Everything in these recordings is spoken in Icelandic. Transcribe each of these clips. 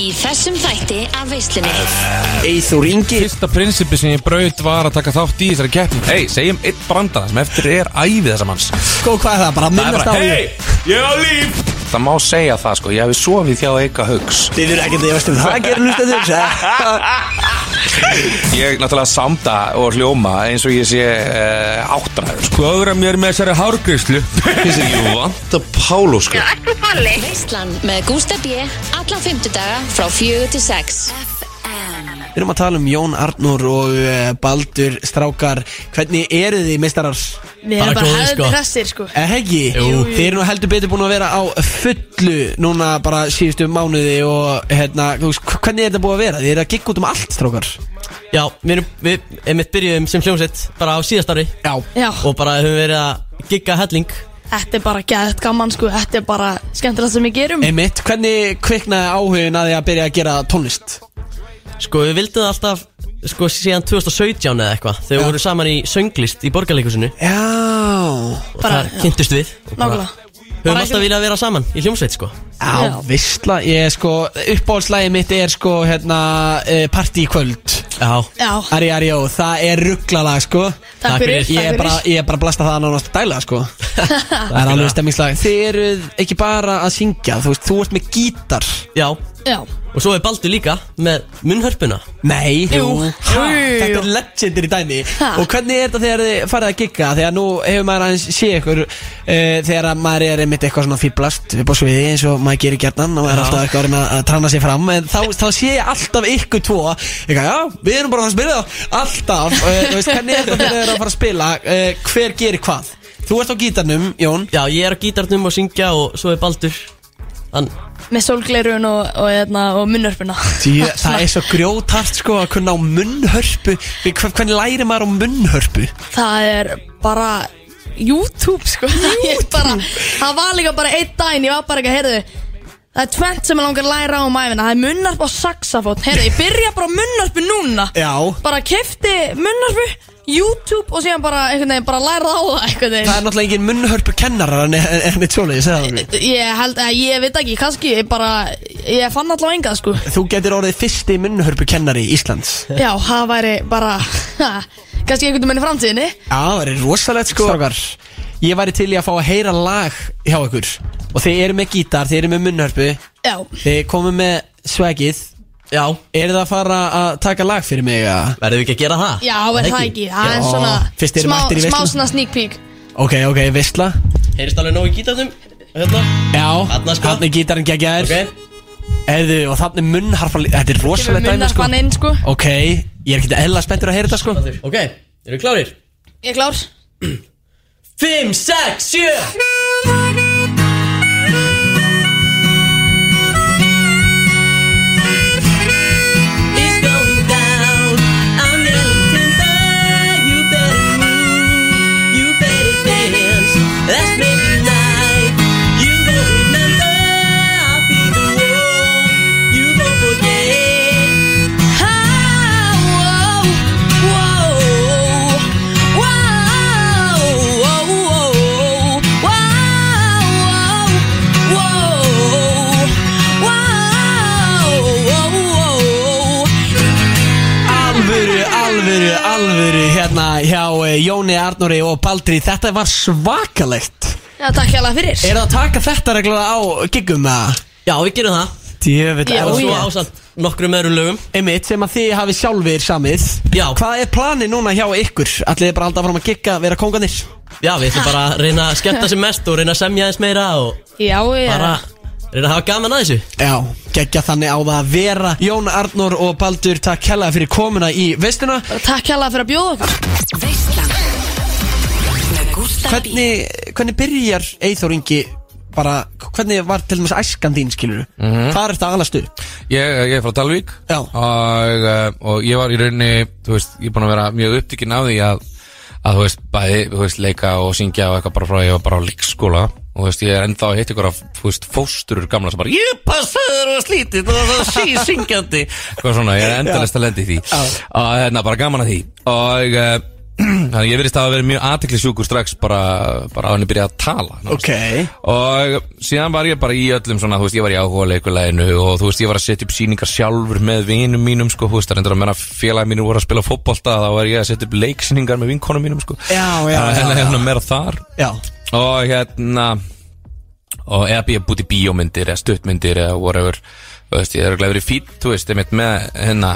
í þessum þætti af veislunni. Eithur Ingi. Fyrsta prinsipi sem ég braut var að taka þátt í þessari keppni. Hei, segjum eitt brandara sem eftir er æfið þessa manns. Sko hvað er það, bara er minnast á því. hei, ég á líf Það má segja það sko, ég hefði sofið hjá Eika Haugs. Þið eru ekkert að ég veist um það gerir hlustendur. Ég náttúrulega samda og hljóma eins og ég sé uh, áttræður sko. Skoður að mér með þessari hárgrislu Þessi ég vant að Pálu sko Veislan með Gústa B. Alla fymtudaga frá fjögur til sex. Við erum að tala um Jón Arnur og uh, Baldur Strákar. Hvernig eru þið mistarar? Við Bara erum bara hefðið sko. hressir sko. Eh, Heggi, Jú. þið eru nú heldur betur búin að vera á fullu núna bara síðustu mánuði og hérna, hvernig er þetta búið að vera? Þið eru að gigga út um allt, strákar. Já, við erum, við, einmitt byrjuðum sem hljómsveit bara á síðast ári. Já, Já, og bara höfum verið að gigga helling. Þetta er bara gæðið gaman sko. Þetta er bara skemmtilegt sem við gerum. Einmitt, hvernig kviknaði áhugin að því að byrja að gera tónlist? Sko, við vildum alltaf, sko, síðan 2017 eða eitthvað Þegar við vorum saman í sönglist í borgarleikusinu Já, og Bara- þar kynntust við. Og bara Nákvæmlega Höfum Bara alltaf viljað vera saman í hljómsveit, sko. Já, Já. vissla, ég er sko, uppáhaldslægi mitt er sko, hérna, uh, partí í kvöld. Já, Já, Ari Ari Ó, það er rugglalag sko. Takk Takk fyrir, fyrir. Ég er takk bara, fyrir ég er bara að blasta það nánast dæla sko. Það er alveg stemmingslag. Þið eruð ekki bara að syngja Þú veist, þú ert með gítar. Já Já, Og svo er Baldur líka með munnhörpuna. Nei Jú. ha. Þetta er legendir í dæmi. Ha. Og hvernig er þetta þegar þið farið að gigga? Þegar nú hefur maður aðeins sé ykkur uh, Þegar að maður er einmitt eitthvað svona fýblast Upp á sviði eins og maður gerir gjarnan Og er alltaf eitthvað að reyna að tranna sig fram En þá, þá sé ég alltaf ykkur tvo. Eitthvað, já, við erum bara að spila það Alltaf, uh, þú veist, hvernig er þetta þegar þið eru að fara að spila? Uh, Hver gerir hvað? Þú ert á gítarnum, Jón. Já, ég er á gítarnum og syngja og svo er Baldur. Hann, með sólgleirun og, og, og, og munnörpuna Því það er svo grjótart sko að kunna á munnhörpu. Hvernig læri maður á munnhörpu? Það er bara YouTube sko. Ég bara, Það var líka bara einn daginn Ég var bara ekki að heyrðu Það er tvent sem ég langar að læra á um æfina Það er munnarp og saxafón Heyrðu, ég byrja bara munnarpu núna. Já. Bara kefti munnarpu YouTube og síðan bara einhvern veginn bara læra á það einhvern Það veginn er náttúrulega engin munnhörpu kennarar en, en, en eitt svoleiðis, eða þannig Ég held að ég veit ekki, kannski ég bara Ég fann allavega engað sko. Þú getur orðið fyrsti munnhörpu kennari Íslands. Já, það væri bara ha, Kannski einhvern veginn í framtíðinni. Já, það er rosalegt sko. Strákar, Ég væri til í að fá að heyra lag hjá ykkur. Og þið eru með gítar, þið eru með munnhörpu. Já, Þið komum með swagið já, Er það að fara að taka lag fyrir mig? að- verðum við ekki að gera það? já, er það ekki? Það er Já, svona fyrst eru smá, mættir í smá veisluna. svona sneak peek. Ok, ok, veistla Heyrist alveg nóg í gítarnum? Hérna? Já, Þarna sko. er gítarinn geggjaður. Ok, Erðu, og þannig munnharfa Þetta er Kemur rosalegt dæmi sko. munnarpan inn sko. Ok, ég er ekki eðla spenntur að heyra þetta sko. Ok, eru við klárir? Ég er klár. 5, 6, 7 It's hjá eh, Jóni Arnóri og Baldri Þetta var svakalegt Já, takk hjá fyrir Er það að taka þetta reglulega á giggum með Já, við gerum það. Djöfitt Já, Og svo ásamt nokkrum öðrum lögum. Einmitt sem að þið hafi sjálfur samið Já. Hvað er planið núna hjá ykkur? Ætlið þið bara að halda fram að gigga, vera konganir? Já, við ætlum bara að reyna að skemmta sem mest og reyna að semja eins meira og Já, ég bara reyna að hafa gaman að þessu. Já, geggja þannig á það að vera Jón Arnór og Baldur, takk hella fyrir komuna í veistuna Takk hjá fyrir að bjóða okkur Veislan með Gústa B Hvernig, hvernig byrjar Eithor Ingi bara, hvernig var til dæmis æskan þín skilur mm -hmm. Hvað er þetta alast upp? Ég, ég er frá Dalvík Já. og, uh, og ég var í rauninni Þú veist, ég er búin að vera mjög upptíkin af því að að þú veist, bæði, þú veist, leika og syngja og eitthvað bara frá ég var bara á líkskóla og þú veist, ég er ennþá að hitta ykkur veist, fósturur gamla sem bara, ég passaður og slítið og það sí syngjandi, eitthvað svona, ég er endalist að lendi í því. Og hérna, bara gaman að því. Og uh, Þannig ég verðist að verið mjög aðteklisjúkur strax bara, bara á henni byrjaði að tala nánast. Ok. Og síðan var ég bara í öllum svona, þú veist, ég var í áhuga leikuleginu og þú veist, ég var að setja upp sýningar sjálfur með vinum mínum, sko, þú veist, það reyndur að menna félagi mínum voru að spila fótbolta, þá var ég að setja upp leiksýningar með vinkonum mínum, sko. Já, já, já, Þar og hérna og eða býja búti bíómyndir eða stuttmyndir eða whatever þú veist, ég er að verið fít, þú veist, einmitt með hérna,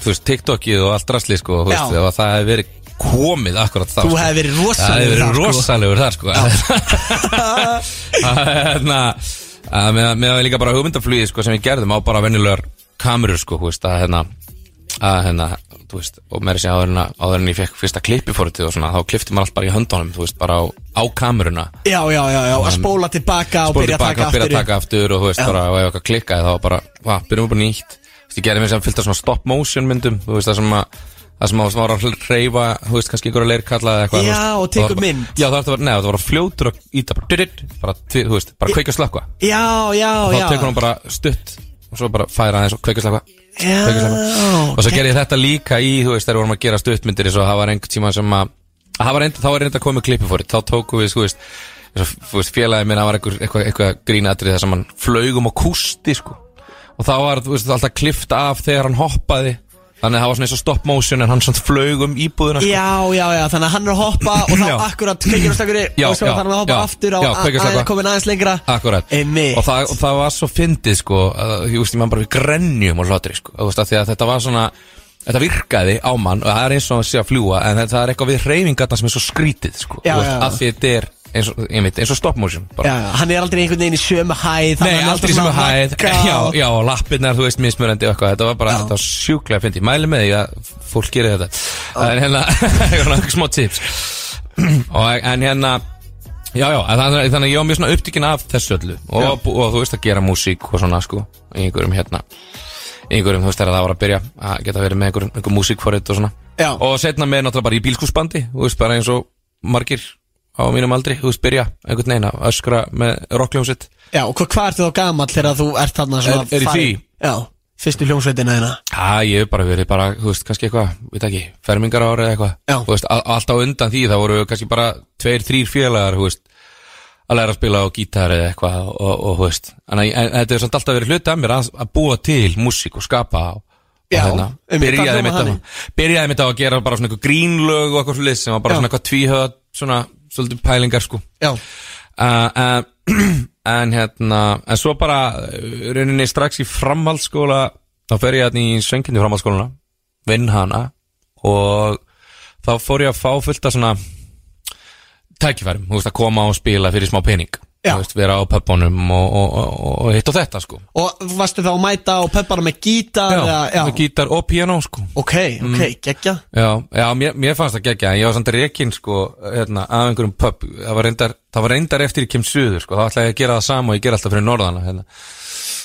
þú veist, TikTokið og allt drasli, sko, þú veist, Já. og það hefði verið komið akkurat þá, Þú sko. hefði verið rosalegur verið þar, sko. rosalegur þar, sko hérna að með, með að líka bara hugmyndaflugið, sko, sem við gerðum á bara venjulegar kamerur, sko, þú veist, að hérna að hérna, þú veist, og með þessi áður en að áður en ég fekk fyrsta klippi fórutið og svona, þá klippti maður allt bara í höndunum, þú veist, bara á, á kameruna. Já, já, já, já Að spóla tilbaka og spóla byrja að tilbaka taka og byrja aftur að taka aftur og þú veist Já. bara, og ef eitthvað klikkaði þá bara, hvað, byrjum við bara nýtt. Þú veist, ég gerði mér sem fylgta svona stop motion myndum þú veist, það sem að það sem að var að reyfa, þú veist, kannski einhverja leirkalla eða eitthvað Já, og tekur það mynd. Já, það var, neða, það var fljótur og íta bara, bara, þú veist, bara kveikja slökka Já, já, og já. þá tekur hún bara stutt og svo bara færa aðeins og Já, og svo gerði ég þetta líka í, þú veist, þegar við vorum að gera stuttmyndir og það var einhvern tíma sem að var reynd, þá var reynd að koma klippi fór þá tókum við, þú veist, veist félagið minn, það var einhver, eitthvað, eitthvað grínatrið þar sem hann flaugum á kústi, sko. Og þá var, veist, alltaf klift af þegar hann hoppaði þannig að það var svona eins og stop motion en hann svona flaugum íbúðuna, sko. Já, já, já, þannig að hann er að hoppa og þá akkurat kveikir á stakuri Já, og svo já, þarf hann að hoppa já, aftur á að komin aðeins lengra. Akkurat. Og það, og það var svo fyndið sko að, Ég veist, ég man bara við grenjum og hlotri sko Þú veist, að að þetta var svona Þetta virkaði á mann og það er eins og að sé að fljúa En það er eitthvað við reyfingarna sem er svo skrítið sko Já, veist, já. Að þetta er eins og, ég veit, eins og stop motion bara. Já, hann er aldrei einhvern veginn í sömu hæð Nei, hann er aldrei sem að hæð. vagga Já, já, lappirnar, þú veist, mismurandi og eitthvað. Þetta var bara, Já. þetta var sjúklega fyndið. Mæli með því að fólk gerir þetta. En hérna, eitthvað smá tips. Og, En hérna Já, já, en þannig, þannig að ég var mjög svona upptíkin af þessu öllu. Og, og, þú veist að gera músík og svona sko í einhverjum hérna í einhverjum, þú veist þegar það var að byrja að geta verið með einhverjum, einhverjum músíkforrið og svona. Já. og setna með náttúrulega bara í bílskúsbandi þú veist bara eins og margir á mínum aldri, þú veist byrja einhvern veginn að öskra með rockljónsitt Já, og hvað, hvað ertu þá gamall þegar þú ert þarna svona Er- er í því? Já, fyrstu hljómsveitina þina Já, ég hef bara verið bara, þú veist, kannski eitthvað, veit ekki, fermingar ári eða eitthvað. Þú veist, allt á undan því, þá voru kannski bara tveir, þrýr félagar, þú veist að læra að spila á gítar eða eitthvað og, þú veist, en, þetta er samt alltaf verið hluti af mér að, að búa til músík og skapa og, Já, og hérna, byrjaði mitt á að gera bara svona eitthvað grínlög og eitthvað svolítið sem var bara Já. svona eitthvað tvíhöða svona, svolítið pælingar sko. Já, uh, uh, en hérna en svo bara uh, rauninni strax í framhaldsskóla þá fer ég hérna í söngindi framhaldsskóluna vinn hana og þá fór ég að fá fullt af svona tækifærum, þú veist að koma og spila fyrir smá pening veist, vera á pöpunum og, og, og, og hitt og þetta sko. Og varstu þá að mæta og peppara með gítar eða, já. með gítar og piano sko. Ok, ok, geggja. Já, já mér, mér fannst það geggja en ég var samt rekin sko hérna, af einhverjum pub það var, reyndar, það var reyndar eftir ég kem suður sko, þá ætlaði ég að gera það sama og ég ger alltaf fyrir norðana hérna.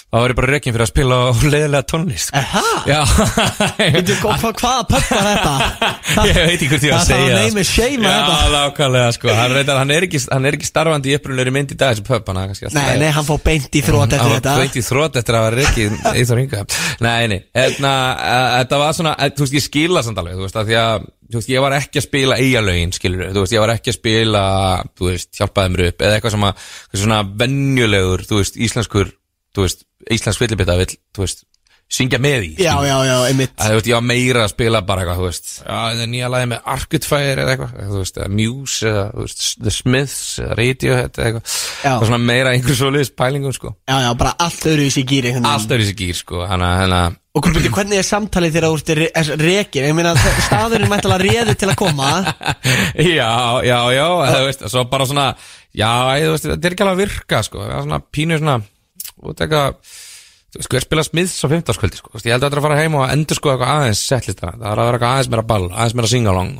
Þá var bara rekin fyrir að spila á leiðilega tónlist sko. Aha, Já veitu, hva, hva, hvaða pöpp var þetta? Ég veit ekki hvort ég var að Það segja að neymi sko. shame Já, þetta. nákvæmlega sko hann, reyndar, hann, er ekki, hann er ekki starfandi í upprunulegri mynd í dag hann kannski alltaf Nei, nei, hann fór beint í þrótt eftir Það þetta var kveikt í þrótt eftir að hafa reikið Eithor Inga Nei, nei, hérna, eh, þetta var svona eh, Þú veist, ég skila samt alveg, þú veist, að því að Þú veist, ég var ekki að spila eigalögin, skilur Þú veist, ég var ekki að spila, þú veist, hjálpaði mér upp Eða eitthvað sem að, svona venjulegur, þú veist, íslenskur Þú veist, íslensk fyllibita vill, þú veist Syngja með í Já, já, já, einmitt. Að, þú veist, ég var meira að spila bara eitthvað, þú veist. Já, það er nýja lagi með Fire eða eitthvað? Þú veist, eða Muse eða, þú veist, The Smiths eða Radiohead eða eitthvað. Já. Og svona meira einhver svoleiðis pælingum, sko. Já, já, bara allt öðru í sig gýri Allt er þessi gýr sko Hanna, hanna Og byrju, hvernig er samtalið þegar þú ert re- er rekin? Ég meina, staðurinn mættilega réði til að koma. Já, já, já Þú veist, svo bara svona Já, þú veist, þetta er ekki alveg að virka sko. Það er svona pínu svona Og þetta Þú veist, hver spila smiðs á 15. kvöldi sko Ég held að þetta er að fara heim og endur sko eitthvað aðeins settlista. Það er að vera eitthvað aðeins meira ball Aðeins meira singalong.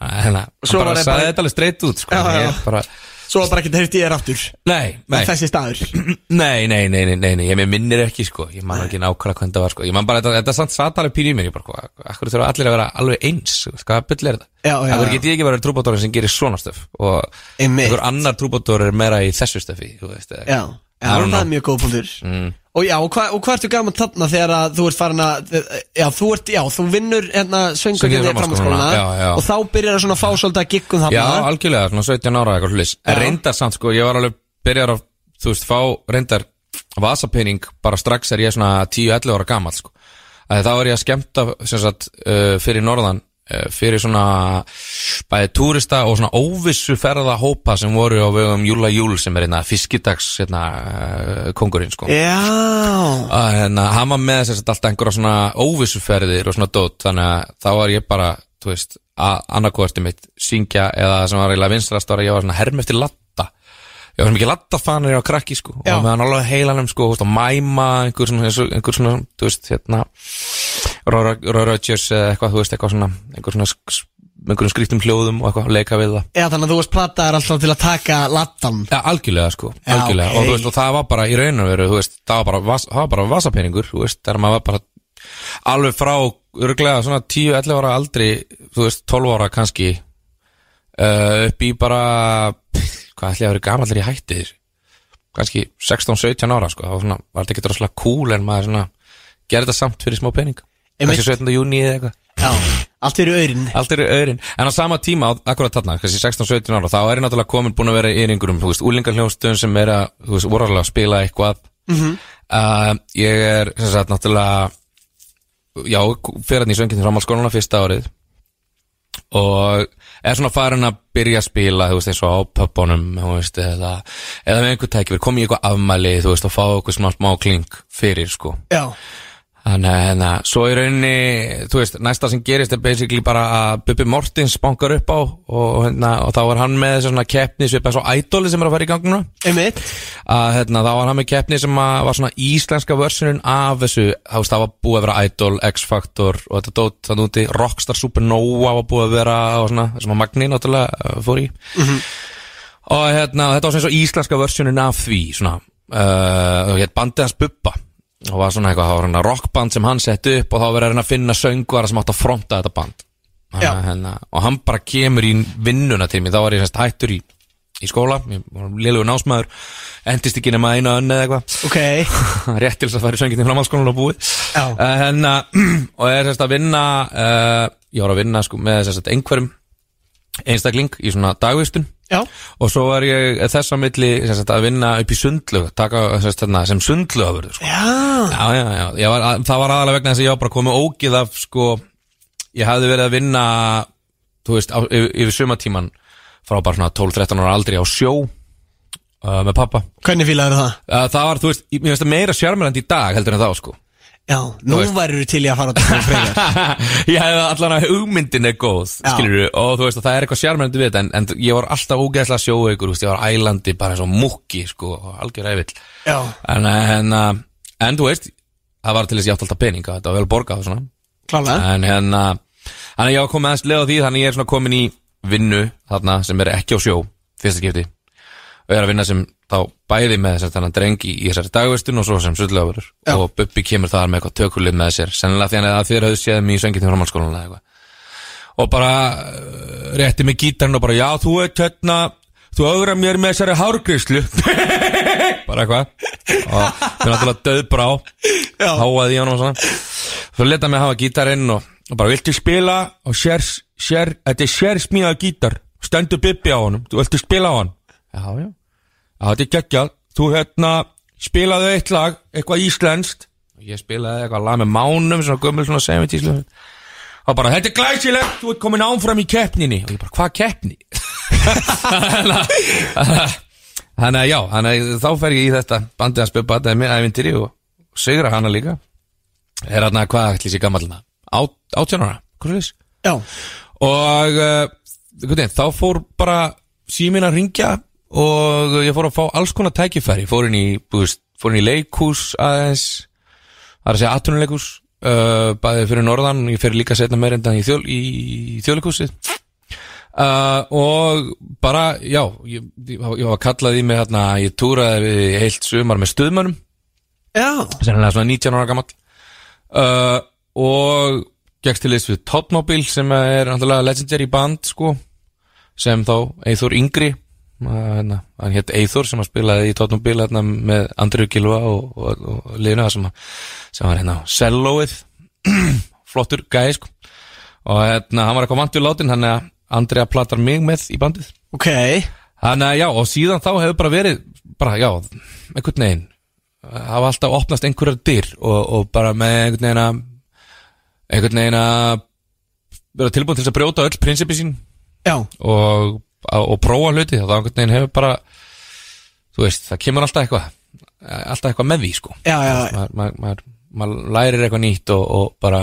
Hérna, hann bara ég bara- þetta alveg straight út sko. Já, já. Ég bara Svo bara ekki í þér aftur? Nei, nei. Þessi staður? Nei, nei, nei, nei, nei, nei, ég minnir ekki sko. Ég man ekki nákvæmlega hvernig það var sko. Ég man bara, þetta, þetta er samt satalega pínu í mér Ég akkur þurfa allir að vera alveg eins? Hvað byll er þetta? Það já. get ég ekki verið trúbátórin sem gerir svona stöf Og einhver annar trúbátór er meira í þessu stöfi Þú veist, eða- Já, það er mjög góð punktur. Mm. Og já, og hvað, og hvað ertu gaman þarna þegar að þú ert farin að Já, þú ert, já, þú vinnur hérna já, já. Og þá byrjar að svona fá svolítið að giggum þarna. Já, algjörlega, svona 17 ára eitthvað hlulis reyndar samt, sko, ég var alveg byrjar að, þú veist, fá reyndar vasapenning bara strax er ég svona 10-11 ára gamall, sko. Að þá er ég að skemmta, sem sagt, uh, fyrir norðan fyrir svona bæði túrista og svona óvissu ferða hópa sem voru á vegum Júla Júl sem er hérna fiskidags hérna, uh, kongurinn, sko. Hérna, hann var með þess að alltaf einhverja svona óvissuferðir og svona dót þannig að þá var ég bara, þú veist að annarkvæðstu mitt syngja eða sem var eiginlega vinstrast að ég var svona herm eftir latta ég var ekki latta fanir á krakki sko Já. og meðan alveg heilanum sko og mæma einhver svona, einhver svona þú veist, hérna Roy Rogers eða eitthvað, þú veist, eitthvað svona einhver svona einhverjum skrýttum hljóðum og eitthvað, leika við það já, þannig að þú varst plattaðar alltaf til að taka lattan Ja, algjörlega sko, Já, algjörlega ok. og, þú veist, og það var bara í raun og veru, þú veist, það var bara, vas, það var bara vasapeningur, þú veist, þegar maður var bara alveg frá, örglega svona 10-11 ára aldri, þú veist, 12 ára kannski uh, upp í bara hvað ætli að vera gamall er ég hætti þér kannski 16-17 ára sko, þá var, svona, var þetta ekki droslega cool en maður svona gerði þetta samt fyrir smá pening Einmitt. Kannski 17. júni eða eitthvað. Já, allt fyrir auðrin Allt eru öðrin En á sama tíma, akkurat þarna, kannski 16-17 ára Þá er ég náttúrulega komin búin að vera í einhverjum Þú veist, úlingarhljóðstöðum sem er að Þú veist, vorulega að spila eitthvað. Mhm. uh, Ég er, sem sagt, náttúrulega Já, fyrir hann í söngin til framhaldsskóluna fyrsta árið. Og er svona farin að byrja að spila Þú veist, eins og á pöppunum Þú veist, eða, eða með einhver tækifir Kom í eitthvað afmæli, þú veist, og fá eitthvað smá, smá kling Fyrir, sko. Já, Þannig að hérna, svo í rauninni, þú veist, næsta sem gerist er basically bara að Bubbi Mortins bankar upp á og, hérna, og þá var hann með þessi svona keppni svipað svo ædoli sem er að fara í gang núna. Einmitt. Að hérna, þá var hann með keppni sem að var svona íslenska versionin af þessu, þá veist, það var búið að vera Idol, X-Factor og þetta dót þannig úti, Rockstar Supernova var búið að vera og svona, sem að Magni náttúrulega uh, fór í. Og hérna, þetta var svona svo íslenska versionin af því, svona uh, bandið hans Bubba og var svona eitthvað, það var hérna rockband sem hann sett upp og þá verið reyna að finna söngvara sem átt að fronta þetta band. Já. hérna, og hann bara kemur í vinnuna til mig, þá var ég semst hættur í í skóla, ég var liðlugur násmaður endist ekki nema eina önn eða eitthvað. Ok, rétt til þess að fara í söngin í framhaldsskólan og búið. Uh, hérna, og er sérst að vinna uh, ég var að vinna sko, með sérst einhverjum einstakling í svona dagvistun. Já, og svo var ég þess að milli sérst, að vinna upp í sundlög taka þarna, sem sundlögafurður sko. það var aðalega vegna þess að ég var bara komið ógið af sko, ég hafði verið að vinna veist, á, yfir, yfir sumatíman frá bara svona 12-13 ára aldrei á sjó uh, með pappa Hvernig fílaður það? uh, það var, veist, það meira sjarmerandi í dag heldur en þá sko Já, nú veist. værirðu til í að fara á þetta frekar. Ég hefði allan að hugmyndin er góð skilur og þú veist að það er eitthvað sjarmennandi við þetta en, en ég var alltaf ógeðslega sjóaukur ég var ælandi bara eins og múkki sko, algjör Já, en, en, en, en þú veist það var til þess að ég átti alltaf peninga þetta var vel borgað og svona. Klálega. En hérna þannig að ég var komið aðeins leið á því þannig að ég er komin í vinnu þarna sem er ekki á sjó fyrsta skipti. Og ég er að vinna sem þá bæði með þess að þannig dreng í, þessari dagvistun og svo sem sullöfurur Já. og Bubbi kemur þar með eitthvað tökulið með sér sennilega því að þér höfðu séð mig í eða eitthvað. Og bara uh, rétti mig gítarinn og bara já þú ert hérna þú augra mér með þessari hárgríslu bara eitthvað. Og mér náttúrulega döð brá Já. háaði í hann og svona. Svo leta mig hafa gítarinn og, og bara viltu spila og sér, sér, þetta er sér smíða gítar. Stendur Bibbi á honum, þú viltu spila á hann? Já, já þetta er geggjað. Þú hérna spilaðu eitt lag eitthvað íslenskt. Ég spilaði eitthvað lag með mánum svona gömul svona 70s lög. og bara þetta er glæsilegt, þú ert komin áfram í keppninni. Og ég bara, hvað keppni? Þannig að já, þannig að þá fer ég í þetta. Bandið að þetta er mér ævintýri og sigra hana líka. Er hérna hvað ætli sér gammalina átjánara, hvað er þess? Já, og uh, þá fór bara síminn að ringja og ég fór að fá alls konar tækifæri. Fór inn í, búist, fór inn í leikhús aðeins það er að segja atvinnuleikhús uh, bæði fyrir norðan ég fer líka setna meir endan í, þjól, í þjóðleikhúsið. Uh, og bara, já ég, ég, var kallað í mig hérna ég túraði við heilt sumar með stuðmönnum. Já, sennilega svona 19 ára gammal uh, og gegst til þess við Totmobil sem er legendary band sko sem þá Eithor Yngri hann hétt Eithor sem að spilaði í tóttum bíl hérna, með Andrew Gilva og, og, og það sem, að- sem var hérna sellóið. Flottur gæði sko. Og hérna, hann var eitthvað vant við látin þannig að Andrea platar mig með í bandið. Ok. Að já, og síðan þá hefur bara verið bara, já, einhvern veginn hafa alltaf opnast einhverjar dyr og, og bara með einhvern veginn að einhvern veginn að vera tilbúin til að brjóta öll prinsipi sín. Já, og, og prófa hluti þá einhvern veginn hefur bara þú veist, það kemur alltaf eitthvað alltaf eitthvað með því, sko. Já, já. Maður, maður, maður, maður lærir eitthvað nýtt og, og bara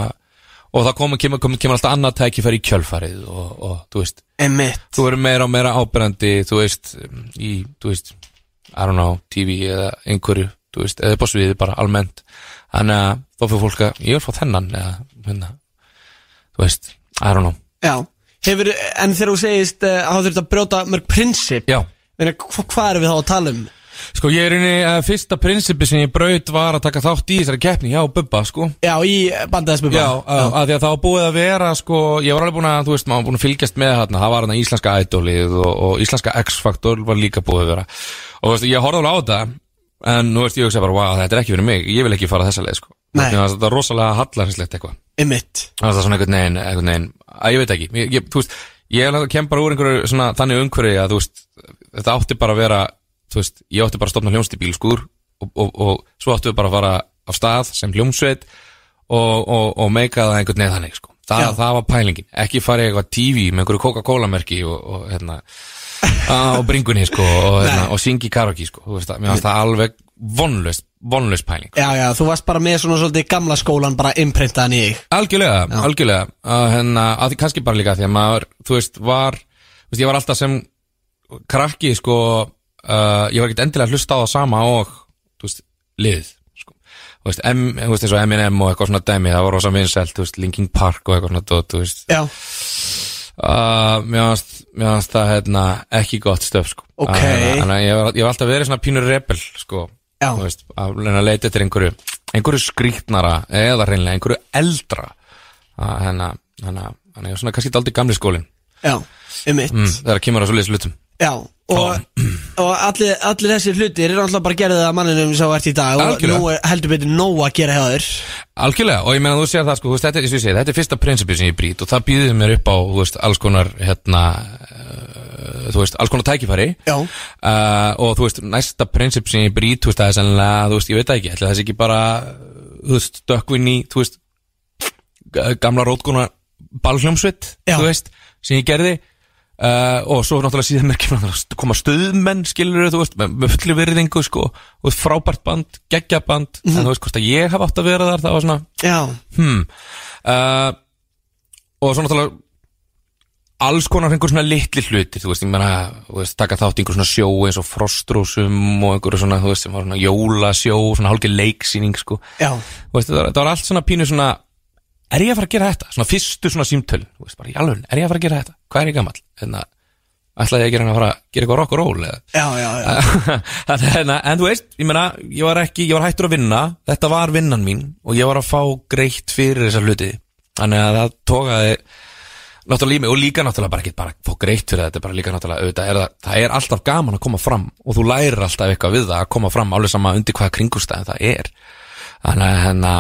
og það kemur, kemur, kemur, kemur alltaf annað tækifæri í kjölfarið og, og þú veist Emmitt þú verður meira og meira ábyrrandi þú veist, í, þú veist I don't know, TV eða einhverju þú veist, eða á sviði bara almennt. Þannig að þá fyrir fólk að ég vil fá þennan eða hérna þú veist, I don't know. Já Hefur, en þegar þú segist uh, að þú þurft að brjóta mörg prinsip Já, Hvað erum við þá að tala um? sko ég er inni uh, fyrsta prinsipi sem ég braut var að taka þátt í þessari keppni hjá Bubba, sko. Já, í bandaðisbubba Já, að, að því að var búið að vera sko, ég var alveg búin að, þú veist, maður var búin að fylgjast með þarna, það var þarna íslenska idolið og, og íslenska X-faktor var líka búið að vera. Og þú veist, ég horfði alveg á þetta en nú veist, ég hugsa bara, wow, þetta er ekki fyrir mig. Ég vil ekki fara þessa leið, sko. Þannig að þetta er rosalega hallarhenslegt eitthvað. Það er svona einhvern veginn, einhvern veginn að ég veit ekki, ég, ég, þú veist, ég kem bara úr einhverju svona þannig umhverju að þú veist, þetta átti bara að vera þú veist, ég átti bara að stopna hljómsd í bílskúr og, og, og svo áttu við bara að fara á stað sem hljómsveit og, og, og meika það einhvern veginn þannig sko. Þa, Já. það var pælingin, ekki fara í eitthvað TV með einhverju Coca-Cola merki og, og hérna á bringunni sko og, hérna, og syngi karaoke sko, þú veist það, mér finnst það alveg vonlaust, vonlaust pæling. Já, já, þú varst bara með svona svolítið gamla skólan bara imprintaðan í þig. Algjörlega, algjörlega. Að, hérna, að því kannski bara líka því að maður þú veist, var, þú veist, ég var alltaf sem krakki, sko uh, ég var ekkert endilega að hlusta á það sama og, þú veist, lið sko. þú veist, M, þú veist, eins og Eminem og eitthvað svona dæmi, það var rosa vinsælt, þú veist, Linkin Park og eitthvað svona, dót, þú veist. Já, uh, mér fannst það, hérna, ekki gott stöf, sko. Ok. Að, hérna, Þannig að ég var, ég var alltaf verið svona pínur rebel, sko. Veist, að að leita eftir einhverju einhverju skrýtnara eða reynlega einhverju eldra. Að hérna, hérna, hérna, ég var svona kannski aldrei gamli skólin já, emmitt mm, þegar kemur að svo liðs hlutum. Já, og, og allir, allir þessir hlutir eru alltaf bara gerðið að manninum sem ert í dag og Algjörlega. nú er heldur betur nóg að gera hjá þér. Algjörlega, og ég meina þú sér það sko, þú veist, þetta, er- eins og ég segi, þetta er fyrsta prinsipið sem ég brýt og það býðið mér upp á, þú veist, alls konar hérna, uh, þú veist, alls konar tækifæri. Já, uh, og þú veist, næsta prinsip sem ég brýt, þú veist, það er sannlega, þú veist, ég veit það ekki, ætli það sé ekki bara, þú veist, dökkvinn í, þú veist, gamla rótkona ballhljómsveit, Já. þú veist, sem ég gerði uh, og svo náttúrulega síðan kemur að koma stöðmenn, skilur þú veist, með, fullu virðingu, sko, veist, frábært band, geggjaband, en þú veist, hvort að ég hef átt að vera þar, það var svona, já, hmm, uh, og svo náttúrulega alls konar einhver svona litli hlutir þú veist, ég meina, þú veist, taka þátt einhver svona sjó eins og frostrósum og einhver svona, þú veist, sem var svona jólasjó svona hálfgeir leiksýning, sko. Já. Þú veist, það var, það var allt svona pínu svona er ég að fara að gera þetta? Svona fyrstu svona símtöl þú veist, bara alveg, er ég að fara að gera þetta? Hvað er ég gamall? Hérna, ætlaði ég ekki að að fara að gera eitthvað rock og roll eða Já, já, já, Þannig, hérna, en þú veist, ég meina, ég var ekki, ég var hættur að vinna, þetta var vinnan mín og ég var að fá greitt fyrir þessa hluti. Þannig að það tókaði náttúrulega í mig og líka náttúrulega bara ekki bara að fá greitt fyrir þetta, bara líka náttúrulega auðvitað er það, það er alltaf gaman að koma fram og þú lærir alltaf eitthvað við það að koma fram alveg sama undir hvaða kringustæðin það er. Þannig að, hérna,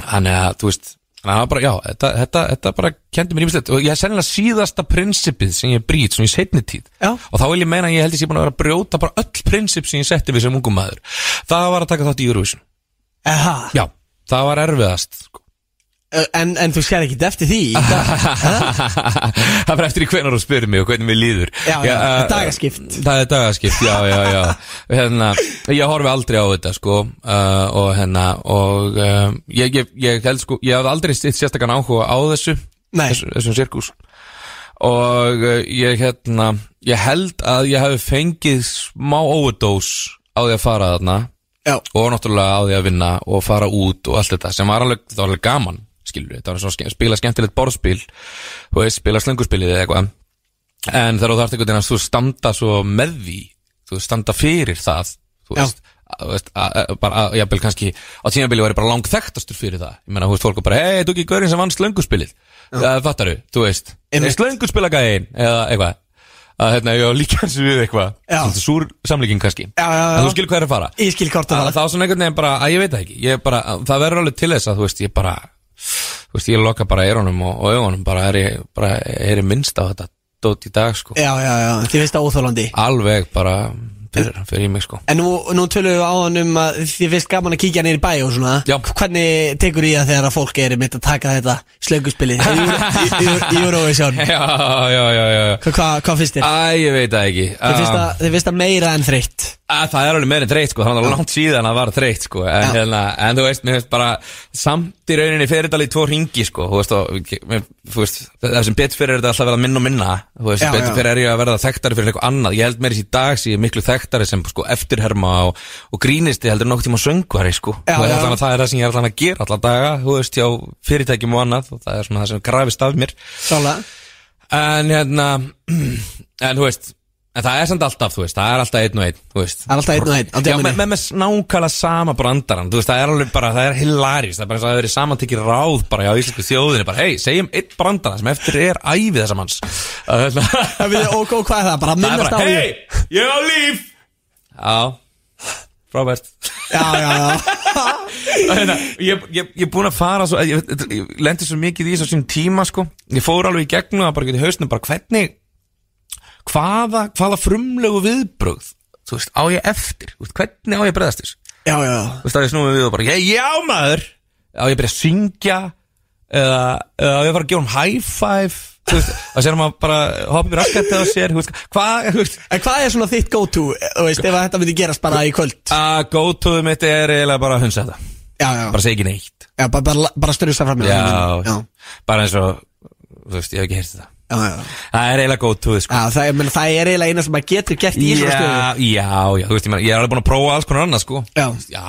þannig að, þú veist, að bara, já, þetta, þetta, þetta bara kendi mér ímislegt og ég er sennilega síðasta prinsipið sem ég brýt, svona í setni tíð Já. og þá vil ég meina að ég held ég sé búin að vera að brjóta bara öll prinsip sem ég setti við sem ungum maður það var að taka þátt í Eurovision Aha. já, það var erfiðast sko. En, en þú sér ekki eftir því. Það fyrir eftir í hvenar þú spyrir mig og hvernig mér líður. Já, já, eh, dagaskipt. það er dagaskipt, já, já, já. Hérna, ég horfi aldrei á þetta sko, uh, og hérna og uh, ég, ég, ég held sko ég hafði aldrei sérstakann áhuga á þessu þessu, þessum sirkus. Og uh, ég hérna ég held að ég hafi fengið smá overdose á því að fara þarna. Já, og náttúrulega á því að vinna og fara út og allt þetta sem var alveg, var alveg gaman skilur við, það var svo ske- spila skemmtilegt borðspil þú veist, spila slönguspilið eða eitthvað. En þegar þú þarft einhvern veginn að þú standa svo með því þú veist, standa fyrir það þú Já. veist, þú veist bara, jafnvel kannski á tímabili var ég bara langþektastur fyrir það. Ég meina, þú veist, fólk var bara, hei, þú ekki gaurinn sem vann slönguspilið? Það fattaru, þú veist Einmitt. slönguspilagæðin eða eitthvað. Að hérna, ég var líka og við eitthvað. Já. Svolítið súr samlíking kannski. Já, já, já. En þú skilur hvað er að fara. Ég skil hvort að, Það var svona einhvern veginn bara, að ég veit það ekki. Ég bara, Það verður alveg til þess að þú veist, ég bara Þú veist, ég loka bara eyrunum og, og augunum Bara er ég, bara er ég minnst á þetta Dót í dag, sko. Já, já, já, þið finnst það óþólandi Alveg bara fyrir, fyrir mig, sko. En nú, nú tölum við á hann um að þið finnst gaman að kíkja neyri bæ og svona. Já. Hvernig tekur í það þegar að fólk er mitt að taka þetta slönguspilið? Í Eurovision. Já, já, já, já. Hvað hva, hva finnst þér? Æ, ég veit það ekki. Þið finnst Ah. það- þið finnst það meira en þreytt. Að, það er alveg meira en þreytt sko, það var langt síðan að það var þreytt sko, en, Já. hérna, en þú veist, mér finnst bara samt í rauninni fyrir þetta alveg í tvo ringi sko, þú veist, og, mér, þú veist það sem betur fyrir er þetta alltaf að verða minna og minna. Þú veist, Já, betur já. fyrir er ég að verða þekktari fyrir eitthvað annað, ég held meira í dag sem ég miklu þekktari sem sko eftirherma og, og grínisti heldur nokkuð tíma söngvari sko, Já, og já. allan að það er það sem ég er allan að gera allan daga, þú veist, hjá fyrirtækjum og annað og það er svona það sem grafist af mér. Sálega en hérna, en þú veist En það er samt alltaf, þú veist, það er alltaf einn og einn, þú veist. Það er alltaf einn og einn Já, með, með, með nákvæmlega sama brandaran Þú veist, það er alveg bara, það er hilarist Það er bara eins og það hefur verið samantekið ráð bara á íslensku þjóðinni Bara, hei, segjum einn brandara sem eftir er ævi þessa manns. Það er bara, Það og hvað er það? Bara það er minnast á bara því? hei, ég á líf Já, frábært Já, já, já. Hérna, ég, ég, ég er búin að fara svo, ég, ég lendi svo mikið í þessu tíma sko. ég fór alveg í gegnum það bara í hausnum bara hvernig hvaða, hvaða frumlegu viðbrögð þú veist, á ég eftir? Veist, hvernig á ég að bregðast þess Já, já, þú veist, á ég snúið við og bara, ég, já maður. Á ég að byrja að syngja eða, eða á ég að fara að gefa um high five og sér maður bara hoppa upp í raskætti á sér, hvað hvað er svona þitt go-to, þú veist, ef þetta myndi gerast bara í kvöld? að go to mitt er eiginlega bara að hunsa þetta, Já, já, bara segja ekki neitt. Já bara, bara, bara styrjus það fram í já, bara eins og þú veist, ég hef ekki heyrt þetta. Það er eiginlega góð tóð sko. Það, menn, það er eiginlega eina sem maður getur gert í svona stöðu. Já, já, þú veist, ég, ég er alveg búin að prófa alls konar annað sko. Já. Já,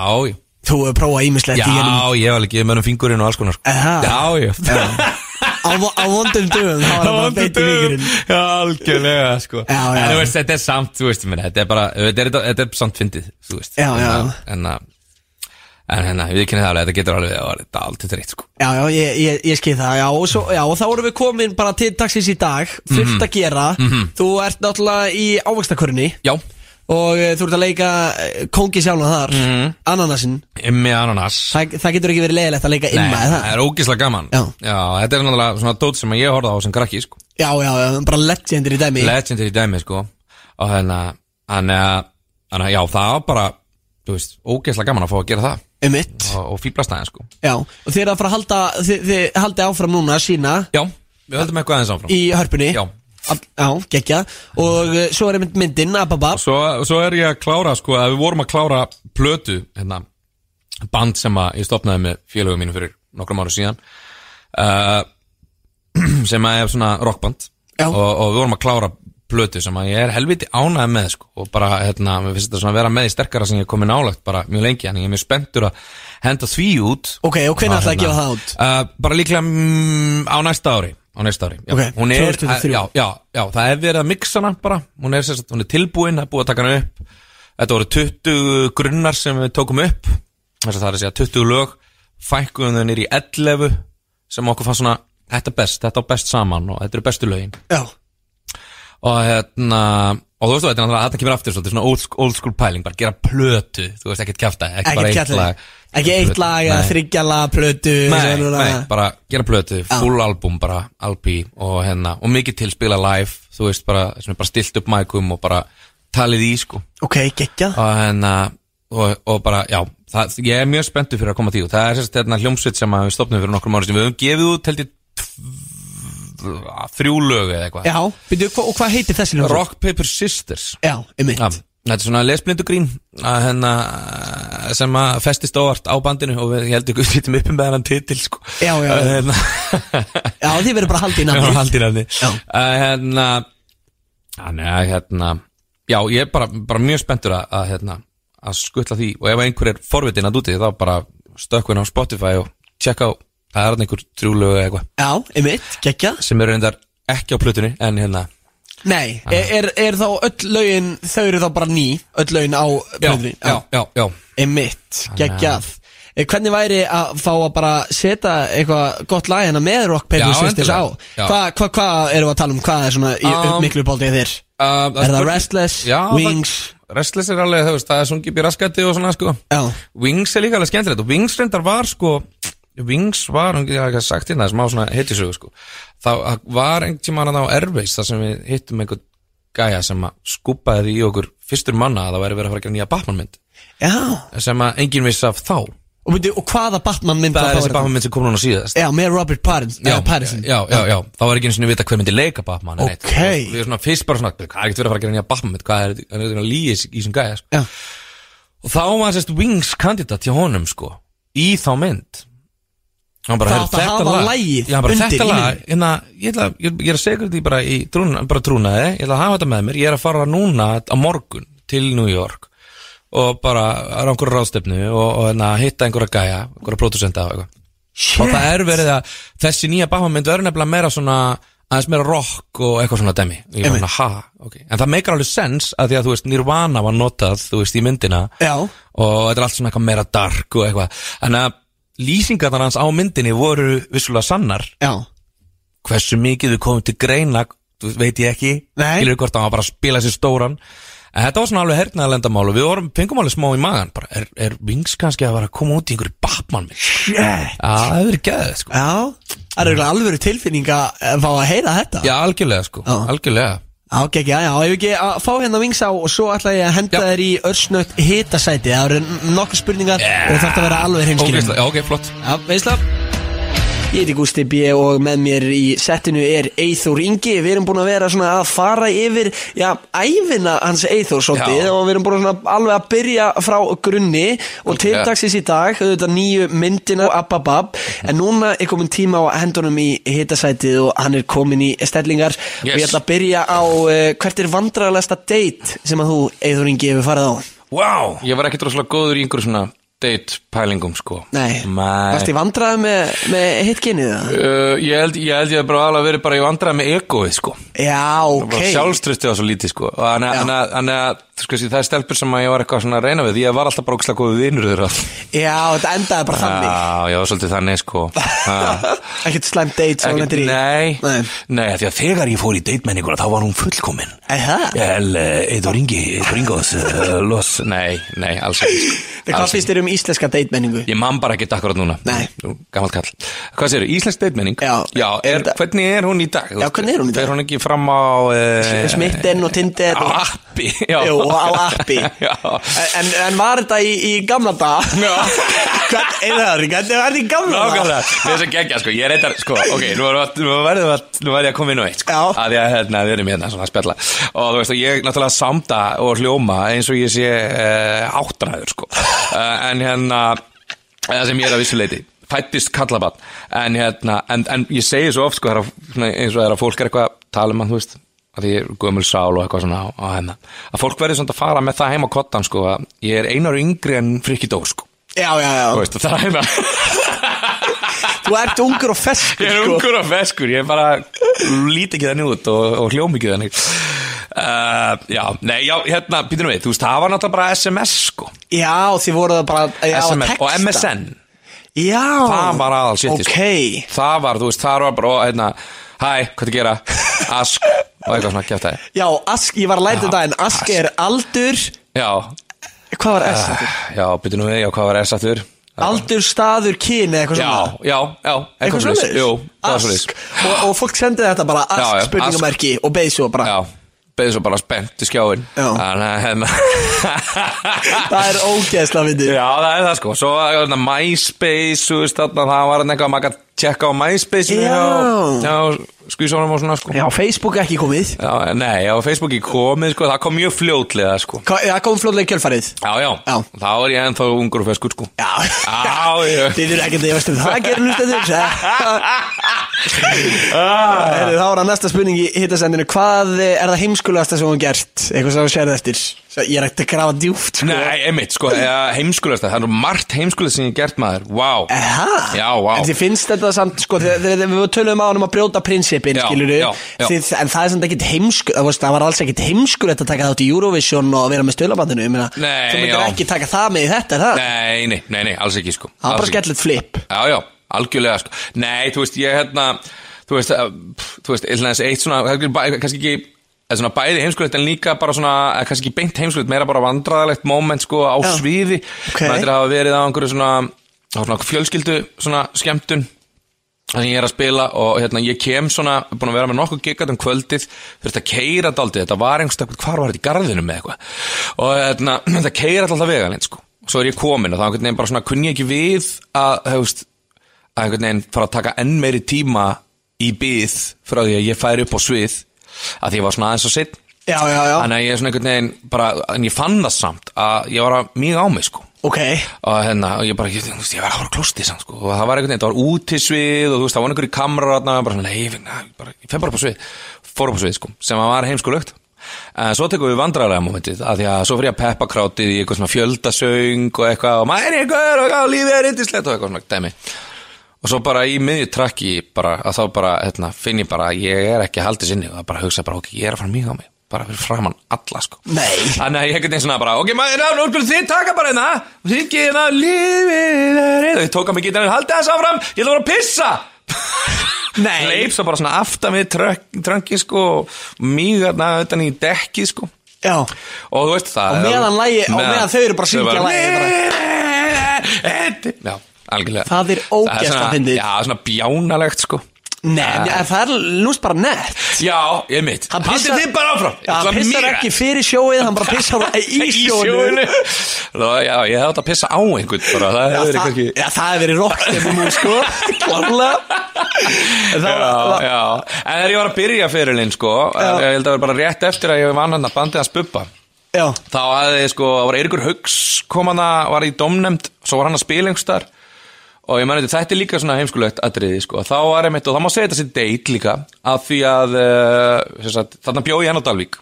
Þú hefur prófað ímislegt já, ég hef alveg gefið mönnum fingurinn og alls konar sko. Já, já Á, vo- á vondum dögum, þá er það bara beitt í vikurinn. Já, algjörlega sko. Já, já. En þú veist, þetta er samt, þú veist, minna, þetta er bara, þetta er, þetta er samt fyndið, þú veist. Já, já. En, að- en, að- en hérna, við kynum það alveg, þetta getur alveg, þetta er alltaf þreitt sko. Já, já, ég, ég, ég skil það, já og, svo, já, og þá erum við komin bara til dagsins í dag Fullt Mhm. að gera. Þú ert náttúrulega í ávaxtakörni Já, Og uh, þú ert að leika uh, kóngi sjálfan þar. Mhm. Ananasinn. Immi ananas. Það, það getur ekki verið leiðilegt að leika Nei, imma, eða? það? er ógislega gaman. Já. þetta er náttúrulega svona dót sem ég horfði á sem krakki, sko. Já, já, já, bara legendir í dæmi. Legendir í dæmi sko. Og hérna þannig að já það var bara þú veist ógeðslega gaman að fá að gera það. Um mitt og, og fýblast aðeins sko. Já, og þið er að fara að halda Þið, þið haldið áfram núna sína já við höldum eitthvað aðeins áfram. Í hörpunni. Já Já, geggja. Og uh, svo er einmitt myndin, Ababa svo, svo er ég að klára sko að við vorum að klára plötu hérna band sem að ég stopnaði með félögum mínu fyrir nokkrum ára síðan uh, sem að er svona rockband. Og, og við vorum að klára plötu sem að ég er helviti ánægð með sko og bara hérna, mér finnst þetta svona að vera með í sterkara sem ég er komin nálagt bara mjög lengi en ég er mjög spenntur að henda því út. Ok, og hvernig ætlaði að hérna. gefa það út? Uh, bara líklega mm, á næsta ári á næsta ári, já, Ok, hún er 2023. já, já, já, það er verið að mixa hana bara. Hún er, sérst, hún er tilbúin, það er búið að taka hana upp. Þetta voru 20 grunnar sem við tókum upp. Þess að það er að segja 20 lög. Fækkuðum þau nýr í 11 sem okkur fannst svona, þetta er best, þetta á best saman og þetta eru bestu lögin. Já, og hérna og þú veist þú, þetta er náttúrulega að þetta kemur aftur svona old, school- old school pæling, bara gera plötu þú veist, ekkert bara ekkert eitt kjallir lag Ekki eitt lag eða Nei. þryggjala plötu Nei, nei, bara gera plötu, full album bara, LP og hérna og mikið til spila live, þú veist bara bara stilt upp mækum og bara talið í sko. Ok, geggjað og hérna og, og bara, já, það, ég er mjög spenntur fyrir að koma til og það er sérst hérna hljómsveit sem að við stopnum fyrir nokkrum ára sem við höfum gefið út held ég þrjú lög eða eitthvað. Já, byrju, og hvað heitir þessi hljómsveit? Rock Paper Sisters. Já, einmitt. Já, þetta er svona lesblindu grín að hérna sem að festist óvart á bandinu og ég heldur við sýtum upp með hennan titil sko. Já, já, já. Hérna, Já, þið verður bara haldið Já, nafni haldið nafni Já. Að, Hérna að hérna Já, ég er bara, bara mjög spenntur að, að hérna að skutla því og ef einhver er forvitin að úti þá bara stökkun á Spotify og tjekka á það er hann einhver trúlögu eða eitthvað Já, einmitt, geggjað sem eru reyndar ekki á plutunni en hérna Nei, er, er, er þá öll lögin Þau eru þá bara ný, öll lögin á já, plötunni já, já, já, Einmitt, geggjað. Eh, Hvernig væri að fá að bara setja eitthvað gott lag hérna með Rock Paper Já, Sisters á? Já. Hvað hva, hva við að tala um? Hvað er svona Um, um, miklu bóldið þér? Uh, Er það Restless, Já, Wings? Það, Restless er alveg, það er sungið í raskætti og svona, sko. Já, Wings er líka alveg skemmtilegt og Wings reyndar var, sko Wings var, hún getur ekki sagt hérna smá svona hittisögu, sko það var einhvern tímann á Airways þar sem við hittum einhvern gæja sem að skúpaði í okkur fyrstur manna að það væri verið að fara að gera nýja Batman mynd já sem að enginn vissi af þá Og, byrju, og hvaða Batman mynd það er þá þessi þetta? Batman mynd sem kom núna síðast Já, með Robert Pattinson, já, já, Pattinson. já, já, já, þá var ekki eins og vita hver myndi leika Batman. Ok. við erum svona fyrst bara svona, hvað er ekkert verið að fara að gera nýja Batman mynd hvað er þetta líið í þessum gæja sko. Og þá var sérst Wings kandidat hjá honum sko, í þá mynd bara, Það átti að hafa bara undir lag, myndinni. hérna, ég ætla, ég, ég er að segja þetta bara í trúna, bara trúnaði, ég ætla að hafa þetta með mér, ég er að fara núna á morgun til New York og bara á einhverju ráðstefnu og, og hérna, hitta einhverja gæja, einhverja pródusenta og eitthvað. Og það er verið að þessi nýja Batman mynd verður nefnilega meira svona aðeins meira rock og eitthvað svona demi svona, ha, ok, en það meikar alveg sens að því að þú veist, Nirvana var notað, þú veist, í myndina. Já, og þetta er allt svona eitthvað meira dark og eitthvað, en að lýsingarnar hans á myndinni voru vissulega sannar. Já. Hversu mikið þau komum til greina veit ég ekki, skilur hvort hann var bara að spila sér stóran. En þetta var svona alveg hernaðalendamál og við vorum, fengum alveg smá í magan bara, er, er Wings kannski að vera að koma út í einhverju Batman Já, það hefur verið geðið, sko. Já, það er eiginlega alvöru tilfinning að fá að heyra þetta. Já, algjörlega, sko, algjörlega Ok, já, já, ef ekki að fá hérna vings á og svo ætla ég að henda Já. þér í örsnögt hitasæti Það eru nokkuð spurningar og það þarf að vera alveg heimskilin Ógeðslega, Já, ok, flott. Já, veistla Ég heiti Gústi B og með mér í settinu er Eithor Ingi Við erum búin að vera svona að fara yfir, já, æfina hans Eithor svolítið. Og við erum búin svona alveg að byrja frá grunni Og til Já. dagsins í dag, auðvitað nýju myndina og ababab En núna er komin tíma á hendunum í hitasætið og hann er komin í stellingar Og ég Yes. ætla að byrja á uh, hvert er vandrarlegasta date sem að þú, Eithor Ingi, hefur farið á Wow Ég var ekkert rosalega góður í einhverju svona date pælingum, sko. Nei, Nei. varst í vandraði með, með hitkinnið það? Uh, ég, held, ég held ég bara alveg verið bara í vandræði með egoið, sko. Já, ok. okay. sjálfströsti var svo lítið sko. Þannig að- að- að það er stelpur sem að ég var eitthvað svona að reyna við. Ég var alltaf bara ógslag góðu vinnur þeirra. Já, þetta endaði bara þannig. Já, já, svolítið þannig sko. Ekkert slæmt date hún Ekkert- nei, Nei. nei, því að þegar ég fór í datemenninguna þá var hún fullkomin. Eða? El, Eidur Ingi, Eidur Íslenska date-menningu? Ég man bara ekki akkurat núna Nei. Nú, Gammalt kall Hvað sér, íslensk datemenning? Já. er, Er þetta- Hvernig er hún í dag? Já, hvernig er hún í dag? Fer hún ekki fram á uh, Smitten og Tinder Á og... appi já. Jú, á appi Já. en, en var þetta í, í gamla dag? Já. Hvern, eða, hvernig var þetta í gamla dag? Nákvæmlega, það er svo geggja sko, ég er eitthvað, sko, ok, nú, er, nú verðum við að, nú verðum ég að koma inn á eitt, sko, Já. að ég, hérna, við erum hérna svona að spjalla, og þú veist, og ég náttúrulega samda og hljóma eins og ég sé uh, áttræður, sko, uh, en hérna, það sem ég er að vissuleiti, fættist kallabann, en hérna, en, en ég segi svo oft, sko, svona, eins og þegar að fólk er eitthvað að tala um að, þú veist, að ég er gömul sál og eitthvað svona, og hérna, að fólk verður svona að fara með það heim á kottan, sko, að ég er einar yngri en frikki dó, sko, Já, já, já. Veist, það er hérna, Þú ert ungur og feskur Ég er sko. ungur og feskur, ég er bara lít ekki þannig út og, og hljóm ekki þannig. Uh, Já, nei, já, hérna, býtum við, þú veist, það var náttúrulega bara SMS, sko. Já, þið voru það bara já, að SMS texta. og MSN, Já. Það var aðal shit Ok. Það var, þú veist, það var bara, hérna Hæ, hvað þið gera? Ask og eitthvað svona, kjátt það. Já, Ask, ég var að læta þetta en Ask er aldur. Já, Hvað var S aftur? já, býtum við, já, hvað var S aftur? Aldur, staður, kyni eitthvað Já, svona já, já, Eitthvað svoleiðis. svona Jú, það var Ask svo og, og fólk sendið þetta bara Já, Ask já, spurningamerki og beið svo bara. Já, beðið svo bara spennt í skjáin Já. Þannig að, hérna. Það er ógeðsla fyndið. Já, það er það sko. Svo hérna, MySpace, þú veist þarna Það var hérna eitthvað gæti tjekka á MySpace Já. Já, skvísónum og svona sko. Já, Facebook ekki komið. Já, nei, á Facebooki komið sko. Það kom mjög fljótlega sko. Hva- Það kom fljóðlega í kjölfarið. Já, já, Já. þá er ég ennþá ungur og feskur sko. Já, Já, já. Þið eru ekkert að veist um það gerir hlustendur ah. Heyrðu, Þá er að næsta spurning í hittasendinu Hvað er það heimskulegasta sem hún gert? Eitthvað sem þú sérði eftir Ég er ekkert að grafa djúft sko. Nei, einmitt, sko, heimskulegast Það er margt heimskulegast sem ég gert maður Vá. Já, vá En þið finnst þetta samt, sko, þegar- þegar við töluðum á hann um að brjóta prinsipin, Já, já, já. þið, en það er samt ekkit heimsku, það, það var alls ekkit heimskulegt að taka þátt í Eurovision og vera með stöðlabandinu, ég meina, Nei, þú myndir ekki taka það með þetta, er það? Nei, nei, nei, nei, alls ekki sko Það var bara ekki. skellilegt flip. Já, já, algjörlega sko Nei, þú veist, ég hérna Þú veist, pff, þú veist, eitt svona það kannski ekki svona bæði heimskulegt en líka bara svona, eða kannski ekki beint heimskulegt meira bara vandræðalegt moment sko á Já. sviði Ok. Maður að hafa verið á einhverju svona, á svona fjölskyldu svona skemmtun þannig ég er að spila og hérna ég kem svona búin að vera með nokkuð gigat um kvöldið þurfti að keira daldið, þetta var einhverstað hvar var þetta í garðinu með eitthvað og hérna, þetta keira alltaf vegalinn sko og svo er ég komin og þá einhvern veginn bara svona kunni ég ekki við að, hefust, að einhvern veginn fara að taka enn meiri tíma í byð frá því að ég færi upp á svið að ég var svona aðeins og sitt Já, já, já. Þannig að ég er svona einhvern veginn bara, en ég fann það samt að ég var að mjög á mig sko. Ok. Og hérna, og ég bara, ég, þú veist, ég var að fara klósti samt, sko, og það var einhvern veginn, það var útisvið og þú veist, það var einhverju kamrar og bara svona, nei, ég, na, bara, ég fer bara upp á svið fór upp á svið, sko, sem var heimskulögt. En svo tekum við vandræðlega momentið að því að svo fyrir ég að peppa krátið í eitthvað svona fjöldasöng og eitthvað og maður er einhver og lífið er yndislegt og eitthvað svona dæmi og svo bara í miðju trakki bara, að þá bara, hérna, finn ég bara að ég er ekki halda sinni og það bara hugsa bara, ok, ég er að fara mjög á mig bara fyrir framann alla, sko Nei. Þannig að ég ekkert einn svona bara, ok, maður, þið taka bara hérna og þið hérna, lífið er og þið tóka mig gítarinn, haldið þess áfram ég ætla að vera að pissa Nei leip svo bara svona aftan við tröngi sko, og mýg hérna utan í dekki sko Já og þú veist það Á meðan á meðan þau eru bara að syngja lagið já, algjörlega. Það er ógeðslega svona- fyndið. já, svona bjánalegt sko. Nei, en það er lúst bara nett. Já, ég mitt. Hann haldið pissar- þið bara áfram. Já, hann pissar ekki fyrir sjóið, hann bara pissar í sjóinu. Ná, já, ég hefði átt að pissa á einhvern bara, það Já, hefur það, kannski já, það hefur verið rockstefnum úr sko. Klarlega En það Já, var- já, en þegar ég var að byrja fyrirlinn sko, Já. ég held að vera bara rétt eftir að ég vann hann að bandið að spuppa Já, þá hafði sko, það var Eiríkur Haugs kom hann að, var í domnemnd svo var hann að spila einhverstar og ég meni þetta er líka svona heimskulegt atriði sko, þá var einmitt, og það má segja þetta sér date líka af því að uh, sagt, þarna bjó ég hann á Dalvík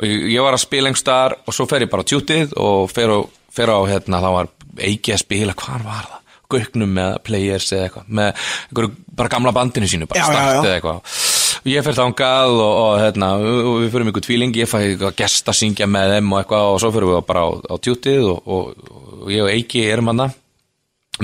og ég, ég var að spila einhverstar og svo fer ég bara tjútið og fer á, fer á hérna, þá var Eiki að spila, hvað var það? Gauknum með players eða eitthvað með einhverju bara gamla bandinu sínu bara Já, já, start já. eða eitthvað og ég fer þangað og, og, hérna, og við fyrir ykkur tvíling, ég fæ eitthvað gest að syngja með þeim og eitthvað og svo fyrir við bara á, á tjútið og, og, ég og Eiki erum hann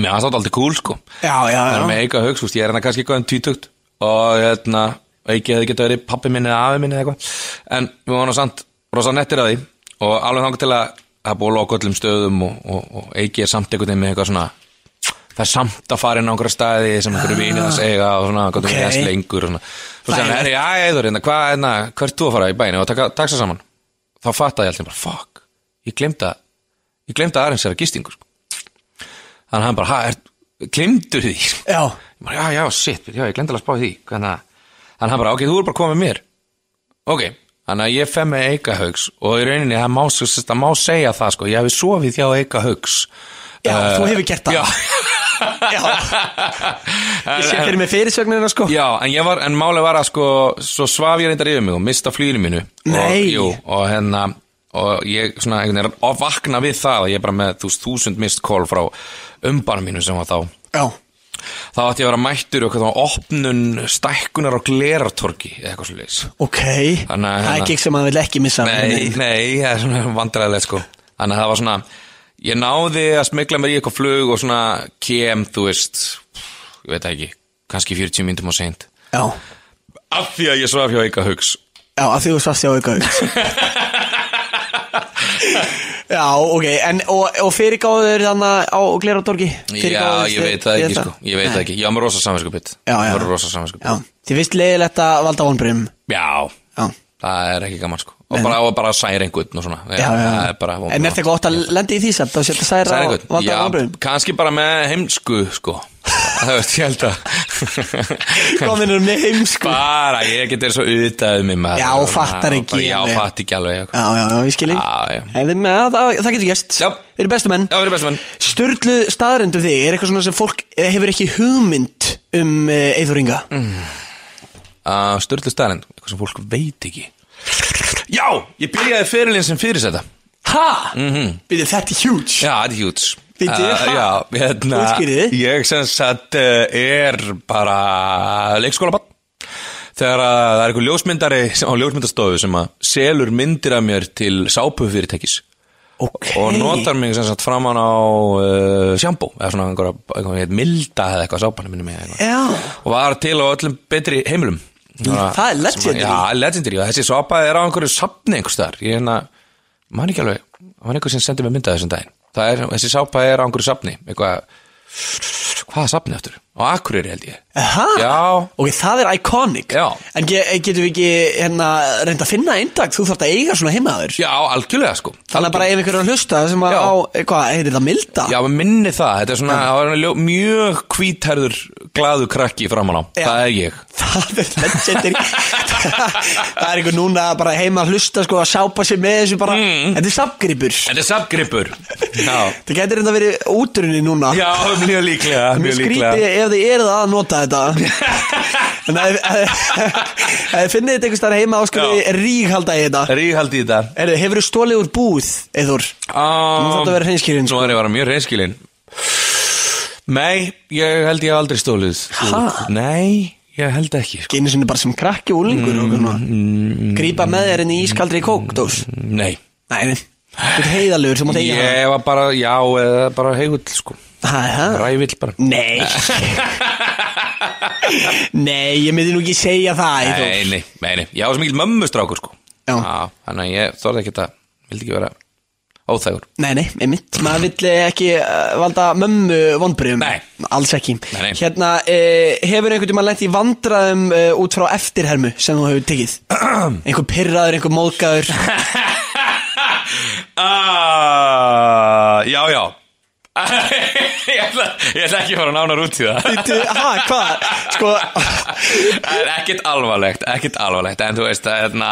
mér aðstátt aldrei cool sko já, já, það er já. með Haugs, þú veist, ég er hann kannski eitthvað en tvítugt og hérna, Eiki hefði getað verið pappi minni eða afi minni eða eitthvað en við varum samt rosa nettir að því og alveg þangað til að það er búið að loka öllum stöðum og, og, og Eiki er samt veginn með eitthvað svona það er samt að fara inn á einhverja staði sem einhverju vinið að segja og svona, hvað þú Ok. veist lengur og svona, Þægilegt. herri, já, eður, hérna, hvað, hérna, hvert þú að fara í bæinu og taka taxa saman, þá fattaði ég alltaf bara, fuck, ég glemta ég glemta aðeins þeirra gistingur sko. Þannig að hann bara, ha, er, glemdur því? Já, bara, já, já, shit, já, ég glemdi alveg að spá því. Þannig að þannig að hann bara, ok, þú er bara komið mér. Ok, þannig að ég fem með Eika Haugs og í rauninni, það má, það má segja það, sko, ég hefði sofið hjá Eika Haugs. Já, Eh, þú hefur gert það. Já, já. Ég sé fyrir mig fyrirsögnina sko. Já en ég var, en máli var að sko svo svaf ég reyndar yfir mig og mista flýri mínu. Nei. og, jú, og hérna og ég svona einhvern veginn að vakna við það að ég er bara með þúsund mist call frá umbarn mínu sem var þá. Já, þá ætti ég að vera mættur og hvað þá opnun stækkunar á glerartorki eða eitthvað leis ok. Þannig að, Það er hérna- gikk sem maður vil ekki missa Nei, nei, það er svona vandræðilegt sko. Þannig að það var svona Ég náði að smegla mér í eitthvað flug og svona kem, þú veist Ég veit ekki, kannski 40 myndum á seint. Já, Af því að ég svaf hjá Eika Haugs já, að því þú svast hjá auka Já, ok, en og, og fyrirgáður þannig á Gleradorgi Já, ég veit það ekki sko. Ég veit það ekki, ég var með rosa Já, þið finnst leiðilegt að valda vonbrum Já, Já, það er ekki gaman sko Og bara, og bara særa einhvern og svona. Já, já, já. er bara En er þetta gott að lendi í því samt? Að setja særa og valda Já, vonbrum kannski bara með heimsku sko. Það veist, ég held að Kominur með heimsku? Bara, ég get verið svo auðvitað um mig. Já, fattar ekki Já, alveg. fatt ekki alveg já. Já, ég skilji það, getur gæst. Við erum bestu menn. Já, við erum bestu menn. Sturlu staðarendu þig Er eitthvað svona sem fólk eh, hefur ekki hugmynd um uh, Eithóringa uh, Sturlu staðarinn, eitthvað sem fólk veit ekki Já, ég byrjaði fyrirlinn sem fyrirsæta Ha? Mm -hmm. Byrju, þetta huge Já, þetta er hjúts Bíddu, ha? Já, hérna Útskýrðu. Ég sem sagt uh, er bara leikskólabann Þegar að það er eitthvað ljósmyndari sem- á ljósmyndastofu sem að selur myndir af mér til sápufyrirtækis Ok og notar mig sem sagt framan á uh, sjambó eða svona einhverja, milda eða eitthvað. Já og var til á öllum betri heimilum Það er legendary. Já, legendary og þessi sopa er á einhverju sapni einhvers staðar Ég hérna, man ekki alveg var einhver sem sendi mér myndað þessum daginn Það er, þessi sopa er á einhverju sapni Eitthvað, hvaða sapni eftir? Á Akureyri held ég. Aha. Ok, það er iconic. Já. En ge getum við ekki hérna, reynda að finna eindag Þú þarft að eiga svona heimaður. Já, algjörlega sko. Þannig að bara ef ykkur er að hlusta sem að Já. á, eh, hvað, heitir það milda? Já, við minni það, þetta er svona það var ljó- mjög hvítherður glaðu krakki framan á, það er ég. Það er legendary Það er einhver núna bara heima að hlusta sko að sápa sig með þessu bara. Þetta er samgripur Þetta er sapgripur Já, Það getur reynda verið útrunni núna. Já mjög líklega Mjög Mjög skrítið líklega ef þið eruð að nota þetta. En ef þið finnið þetta einhvers þar heima áskurði rík halda í þetta. Ríghaldi í þetta. Erðu, hefur þú stólið úr búð, Eður? Nú þarf að vera hreinskilinn. Nú er ég að vera mjög reynskilin Nei, ég held ég hef aldrei stólið Ha? Nei, ég held ekki sko. Einu sinni bara sem krakki og úlingur og mm, Grípa með þér inn í ískaldri kókdós. Nei. Nei, Þú ert heiðalegur sem átt eiga Ég var bara, já, eða bara heigull sko? Rævill bara. Nei. Nei, ég myndi nú ekki segja það. Nei, nei, nei, nei, ég var svo mikil mömmustrákur sko. Já. Þannig að ég þorði ekki að Vildi ekki vera óþægur. Nei, nei, einmitt. Maður vill ekki uh, valda mömmu vonbröðum Nei. Alls ekki. Nei, nei. Hérna, uh, hefur einhvern tímann lent í vandræðum uh, út frá eftirhermu sem þú hefur tekið? Einhver pyrraður, einhver móðgæður ah, Já, já ég, ætla, ég ætla ekki að fara nánar út í það. Ha, hvað? Sko, ekkert alvarlegt, ekkert alvarlegt En þú veist, hérna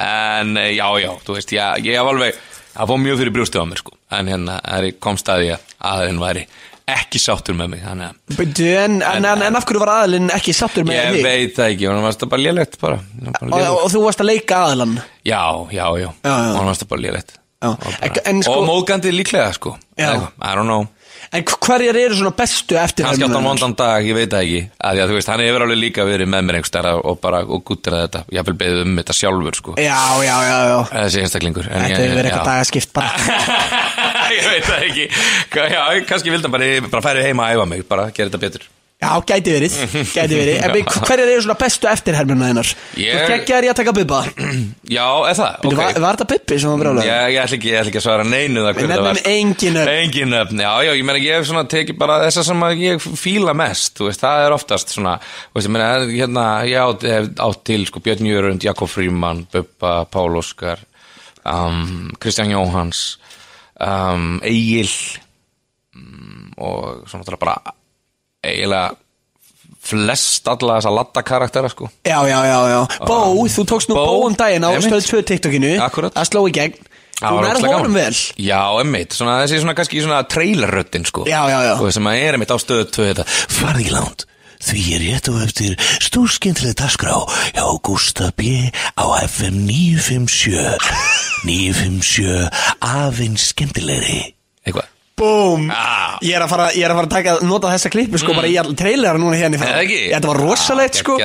En eh, já, já, þú veist, já, ég hef alveg Það fór mjög fyrir brjóstið á mér, sko. En hérna, það kom staði að aðeins væri ekki sáttur með mig að en, en, en, en af hverju var aðalinn ekki sattur með Ég þig? veit það ekki, hún varst það bara var bara. Og, og þú varst að leika aðalann Já, já, já, Já, já. hún varst það bara bara- En- sko- Og móðgandi líklega, sko. I don't know. En hverjar eru svona bestu átt hann eftirhermu? vondan dag, ég veit það ekki. Að að veist, hann hefur alveg líka verið með mér einhvers stærra og bara, og gúttir að þetta. Ég hafði beðið um þetta sjálfur, sko. Já, já, já, já. Þessi einstaklingur. Þetta hefur verið eitthvað dagaskipt bara. Ég veit það ekki. Já, kannski vildi hann bara, bara færi heima að æfa mig bara gera þetta betur Já, gæti verið, gæti verið hverjar eru svona bestu eftirhermuna þinnar? Ég- Þú geggjar ég að taka bubba já, eða það, okay. ok var, var þetta bubbi sem var brjálega? ég, ég, ætla ekki, ekki að svara neinu það Við nefnum engin nöfn. engin nöfn, já, já, ég meina ég svona tekið bara þessa sem ég fíla mest þú veist, það er oftast svona þú veist, ég meina, hérna, ég átt, átt til sko, Björn Jörund, Jakob Fríman Bubba, Pál Óskar um, Kristján Jóhans um, Egil um, og svona bara eiginlega flest alla þessa ladda karaktera sko. Já, já, já, já. Bó, þú tókst nú Bó, Bó um daginn á einmitt. stöð 2 TikTokinu. Akkúrat. Það sló í gegn. Þú var nærð ógeðslega honum gaman. vel. Já, emmitt, svona þessi svona kannski svona trailerröddin sko. Já, já, já. Og sem að er emmitt á stöðu tvö þetta. Farði ekki langt Því er rétt og eftir stórskemmtileg dagskrá hjá Gústa B á FM 957 957 afinn skemmtilegri. Eitthvað Búm Já. Ég er ég er að fara að taka, nota þessa klippu sko bara í all trailera núna hérna í Mm. Eða ekki? Þetta var rosalegt Já, sko.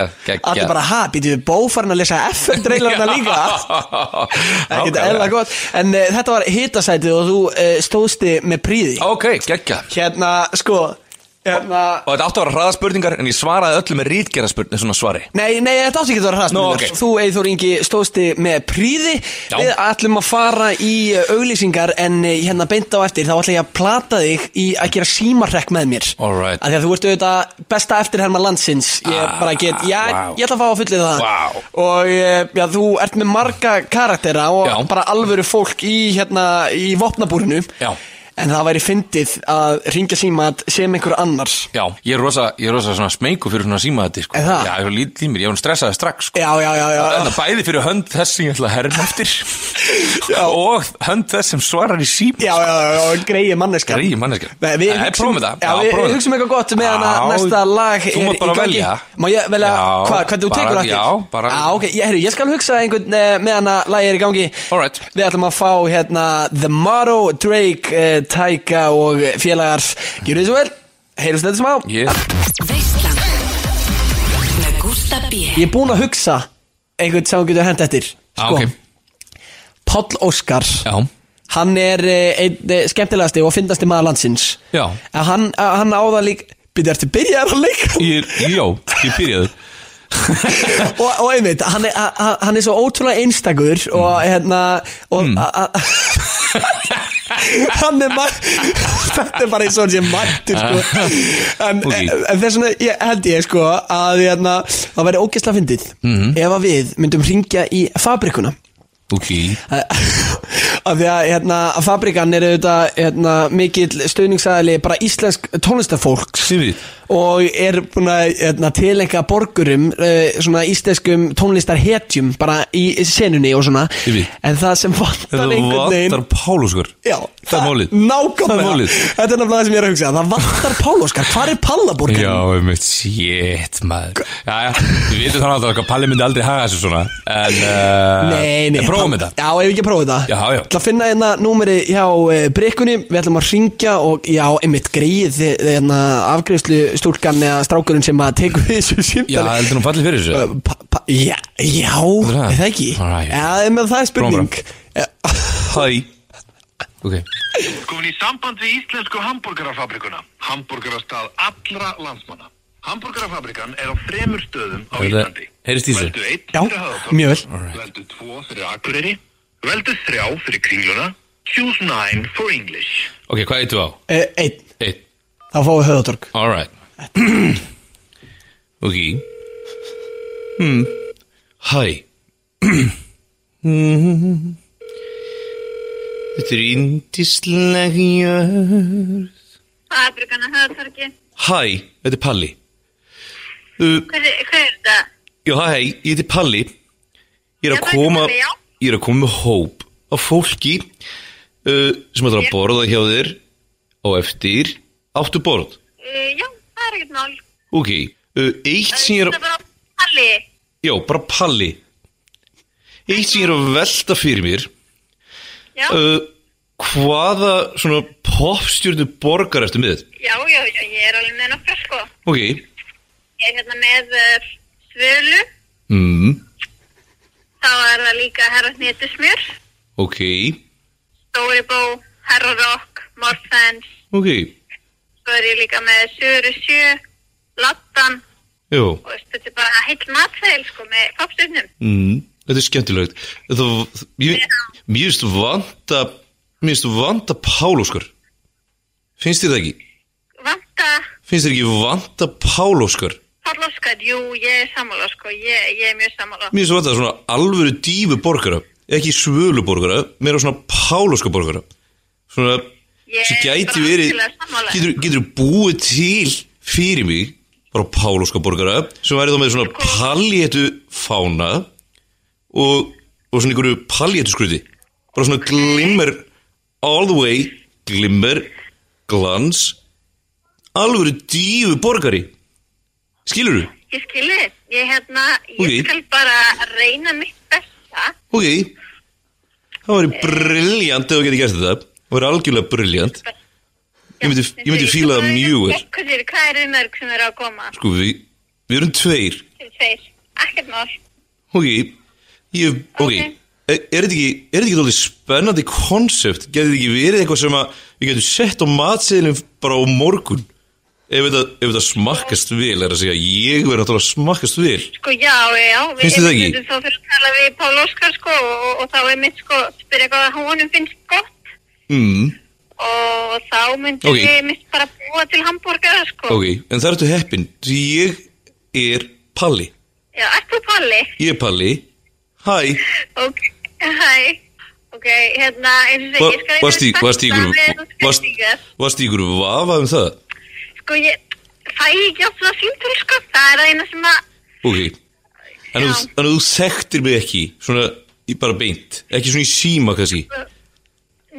Allir bara, ha, býtum við Bó farin að lesa FM trailerna líka? Ekkert eðla gott. En uh, þetta var hitasætið og þú uh, stóðsti með príði Ok, geggja Hérna, sko Hérna Og þetta áttu að vera hraðaspurningar en ég svaraði öllu með rítgera spurning svona svari Nei, nei, þetta átti ekki að vera hraðspurningar Nú, ok. Þú, Eithor Ingi, stóðsti með príði Já. Við ætlum að fara í uh, auglýsingar En uh, hérna beint á eftir Þá ætla ég að plata þig í að gera símarrekk með mér Alright. Af því að þú ert auðvitað besta eftirherma landsins Ég Ah, bara get, já, wow. ég ætla að fá að fylla það Wow. Og uh, já, þú ert með marga karaktera Og Já. bara alvöru fólk í, hérna, í vopnabúrinu Já. En það væri fyndið að ringja símat sem einhver annars Já, ég er rosa, ég er rosa svona smeyku fyrir svona símaðati sko. Það? Já, ég er lítið í mér, ég var stressaði strax sko. Já, já, já, já, Þannig að bæði fyrir hönd þess sem ég ætla að herra eftir og hönd þess sem svarar í síma Já, já, já, já, greið manneska Greiði manneskja Nei, við prófum þetta. já, við, hugsum eitthvað gott með hana næsta lag þú mátt bara velja. Má ég velja, hvað, hvernig þú tekur eftir? já, bara- Já, ok, ég, ég skal hugsa einhvern uh, með hana lag er í gangi Alright. Við ætlum að fá hérna The Motto, Drake, Taika og félagar. Gjörðu þið svo vel, heyrjum þetta smá. Ég, er búinn að hugsa einhvern sem getur hent eftir á, ok. Páll Óskar Já, Hann er uh, einn uh, skemmtilegasti og fyndasti maður landsins. Já. En hann, uh, hann á það líka Byrja eftir byrjaðar að leika? Ég, já, ég byrjaður. Og, og einmitt, hann er, hann er svo ótrúlega einstakur og hérna og Mm. hann er þetta er bara eins og hann sé mættur sko. en, Ok. en, þess vegna ég, held ég sko að hérna, það væri ógeðslega fyndið Mhm. ef að við myndum ringja í fabrikuna Ok af því að hérna, að fabrikan er auðvitað hérna, mikill stöðningsæðali bara íslensk tónlistafólks Ég. Og er búin að hérna, tilenga borgurum uh, svona íslenskum tónlistarhetjum bara í senunni og svona. En það sem vantar einhvern veginn vantar Páluskur Já, Það er málið. Nákvæmlega. Það. Þetta er nefnilega það sem ég er að hugsa. Það vantar Pál Óskar, hvað er Pallaborgar? Já, um eitt shit, maður. Já, já, við veitum þannig að að Palli myndi aldrei haga þessu svona. En, uh, Nei, nei. en Prófum þetta. Já, ef við ekki prófa þetta. Já, já. Ég ætla að finna hérna númeri hjá uh, Brikkunni. Við ætlum að ringja og já, einmitt greið Hérna afgreðslu stúlkan eða strákurinn sem að tekur við þessu Já, símtali heldur nú fallið fyrir þessu Uh, pa, pa, Já, já, það? er það ekki? Alright. Já, menn það er spurning Hæ Ok Komin í samband við íslensku hambúrgarafabrikuna. Hambúrgarastað allra landsmanna. Hambúrgarafabrikan er á þremur stöðum á Íslandi. heyrist í þessu? Veldu einn Já, mjög vel. Veldu tvo fyrir Akureyri. Veldu þrjá fyrir Kringluna. Choose nine for English. Ok, hvað eitt þú á? Uh, Einn, Eitt þá fáum við höðatorg Alright Ok Hmm Hæ. Þetta er indisleg jörð Fabrikana höfðtorki. Hæ, þetta er Palli uh, Hvað er, er þetta? Já, hæ, ég heiti Palli Ég er að það er koma. Ég er að koma með hóp af fólki uh, sem ætlar að borða hjá þér á eftir áttu borð Uh, já, það er ekkert mál. Ok, uh, eitt sem ég er er bara Palli. Já, bara Palli Eitt sem ég er að velta fyrir mér Já, uh, Hvaða svona popstjörnu borgar eftir með? já, já, já, ég er alveg með nokkra sko. Ok Ég er hérna með uh, Svölu. mm, Þá er það líka Herra Hnetusmjör. Ok Stóri Bó, Herra Rock, Morfens. Ok Svo er ég líka með Söru Sjö, Lattan. Já Og þetta er bara heill matfæl sko með popstjörnum. mm, Þetta er skemmtilegt Það, Mér finnst vanta Mér finnst vanta Pálóskar Finnst þér það ekki? Vanta Finnst þér ekki vanta Pálóskar? Páll Óskar, jú, ég er sammála sko. Ég, ég er mjög sammála. Mér finnst vanta svona alvöru dífu borgara Ekki svölu borgara Meira svona Pálóskar borgara Svona sem gæti verið getur, búið til fyrir mig bara pálóska borgara sem væri þá með svona pallétu fána og, og svona einhverju pallétu skruti. Bara svona glimmer all the way, glimmer glans alvöru dífu borgari. Skilur þú? Ég skilji, ég hérna, ég Ok. skal bara reyna mitt besta. ok. Það væri brilljant ef þú getur gert þetta væri algjörlega brilljant Ég myndi- ég myndi fíla það mjög vel. Hvað er, hvað er þið mörg sem eru að koma? sko við, við erum tveir tveir, ekkert mál. Ok, ég, ok, Ok. Er, er þetta ekki, er þetta ekki alveg spennandi konsept? Getur þetta ekki verið eitthvað sem að við getum sett á matseðilum bara á morgun? Ef þetta, ef þetta smakkast vel, er að segja, ég verður náttúrulega að smakkast vel. Sko, já, já. við- Finnst það ekki? Þá fyrir að tala við Pál Óskar, sko, og, og þá er mitt, sko, spyrja hvað honum finnst gott. Mm, Og þá myndum Ok. við mitt bara búa til hambúrgara, sko. ok, en það ertu heppin, ég er Palli. Já, ert þú Palli? Ég er Palli. Hæ, Ok, hæ. Ok, hérna, eins og Va- segi, ég skal varst í, reyna að varst í standa ykkur, með þessar varst, skemmtingar. varst í ykkur vafa um það? Sko, ég fæ ekki oft það símtöl, sko. Það er það eina sem að, Ok, en þú, þekktir mig ekki, svona, bara beint, ekki svona í síma kannski.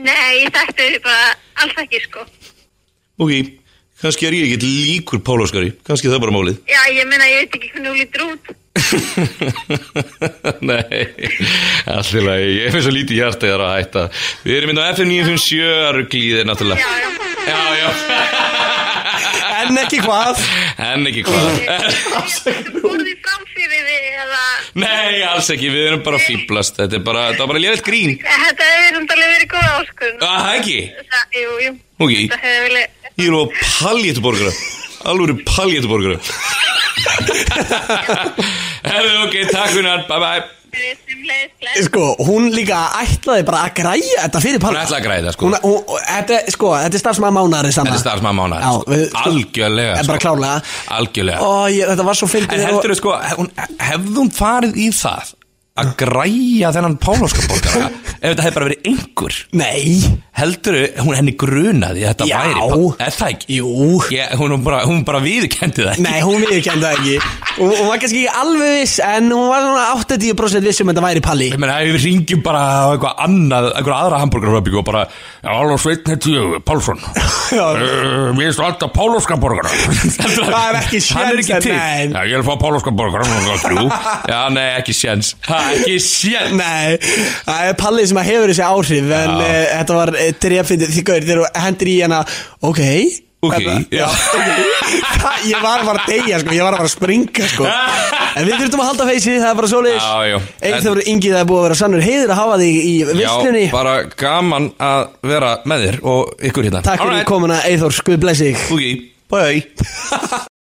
Nei, ég þekkti þið bara alls ekki, sko. Ok, kannski er ég ekki líkur Pálaskari, kannski er það bara málið. Já, ég meina, ég veit ekki hvernig þú lítur út. Nei, allir lagi, ég finn svo lítið hjarta þér að hætta. Við erum inn á FM 957 að rugglíðir náttúrulega. Já, já. Já, já, En ekki hvað en ekki hvað. Þú fórði fram fyrir þig, eða... Nei, alls ekki, við erum bara fýblast, þetta er bara, þetta er bara létt grín. Þetta hefur umtalið verið góð áskurinn. Ah, það ekki? Það, jú, jú. Ok. Þetta hefur verið... Ég er á pallétuborgara, alveg pallétuborgara. Herðu, ok, takk fyrir bye bye glæð Sko, hún líka ætlaði bara að græja þetta fyrir Hún Palla ætlaði að græða þetta, sko Hún, hún, þetta, sko, þetta er starfsmaður mánaðari sanna Þetta er starfsmaður mánaðar, Já, sko. sko, Algjörlega, En bara sko. klárlega Algjörlega Ó, ég, þetta var svo fyndið En heldur þú sko, hún, hefði hún farið í það að græja þennan Pálóskaborgara ef þetta hefði bara verið einhver Nei heldur hún henni grunaði að þetta Já. væri er það ekki? Jú Ég, hún, hún bara, hún bara viðurkendi það Nei, hún viðurkenndi það ekki Hún hún var kannski ekki alveg viss En hún var svona 80% viss um að þetta væri Palli Ég meina, ef við ringjum bara á eitthvað annað, eitthvað aðra hambúrgarfabíku og bara, já, alveg sveit heiti ég, Pálsson. Já. Uh, mér finnst alltaf Pálóskaborgara. Það er ekki Hann er séns, ekki til. nei. Já, ég vil fá Pálóskaborgara, þrjú. Já, nei, ekki séns. Ha, ekki séns. Nei, það er Palli sem að hefur þessi áhrif En Já. uh, þetta var uh, drefindið Því gaur, þegar þú hendur í hana Ok Ok, Þetta- já. Það- Ég var bara að deyja, sko Ég var bara að springa, sko En við þurftum að halda feysi, það er bara svoleiðis Já, já. Eithor Ingi, það er búið að vera sannur heiður að hafa þig í visslunni Já, bara gaman að vera með þér og ykkur hérna. Takk fyrir komuna, Eithor, skuð blessi þig Ok, bye.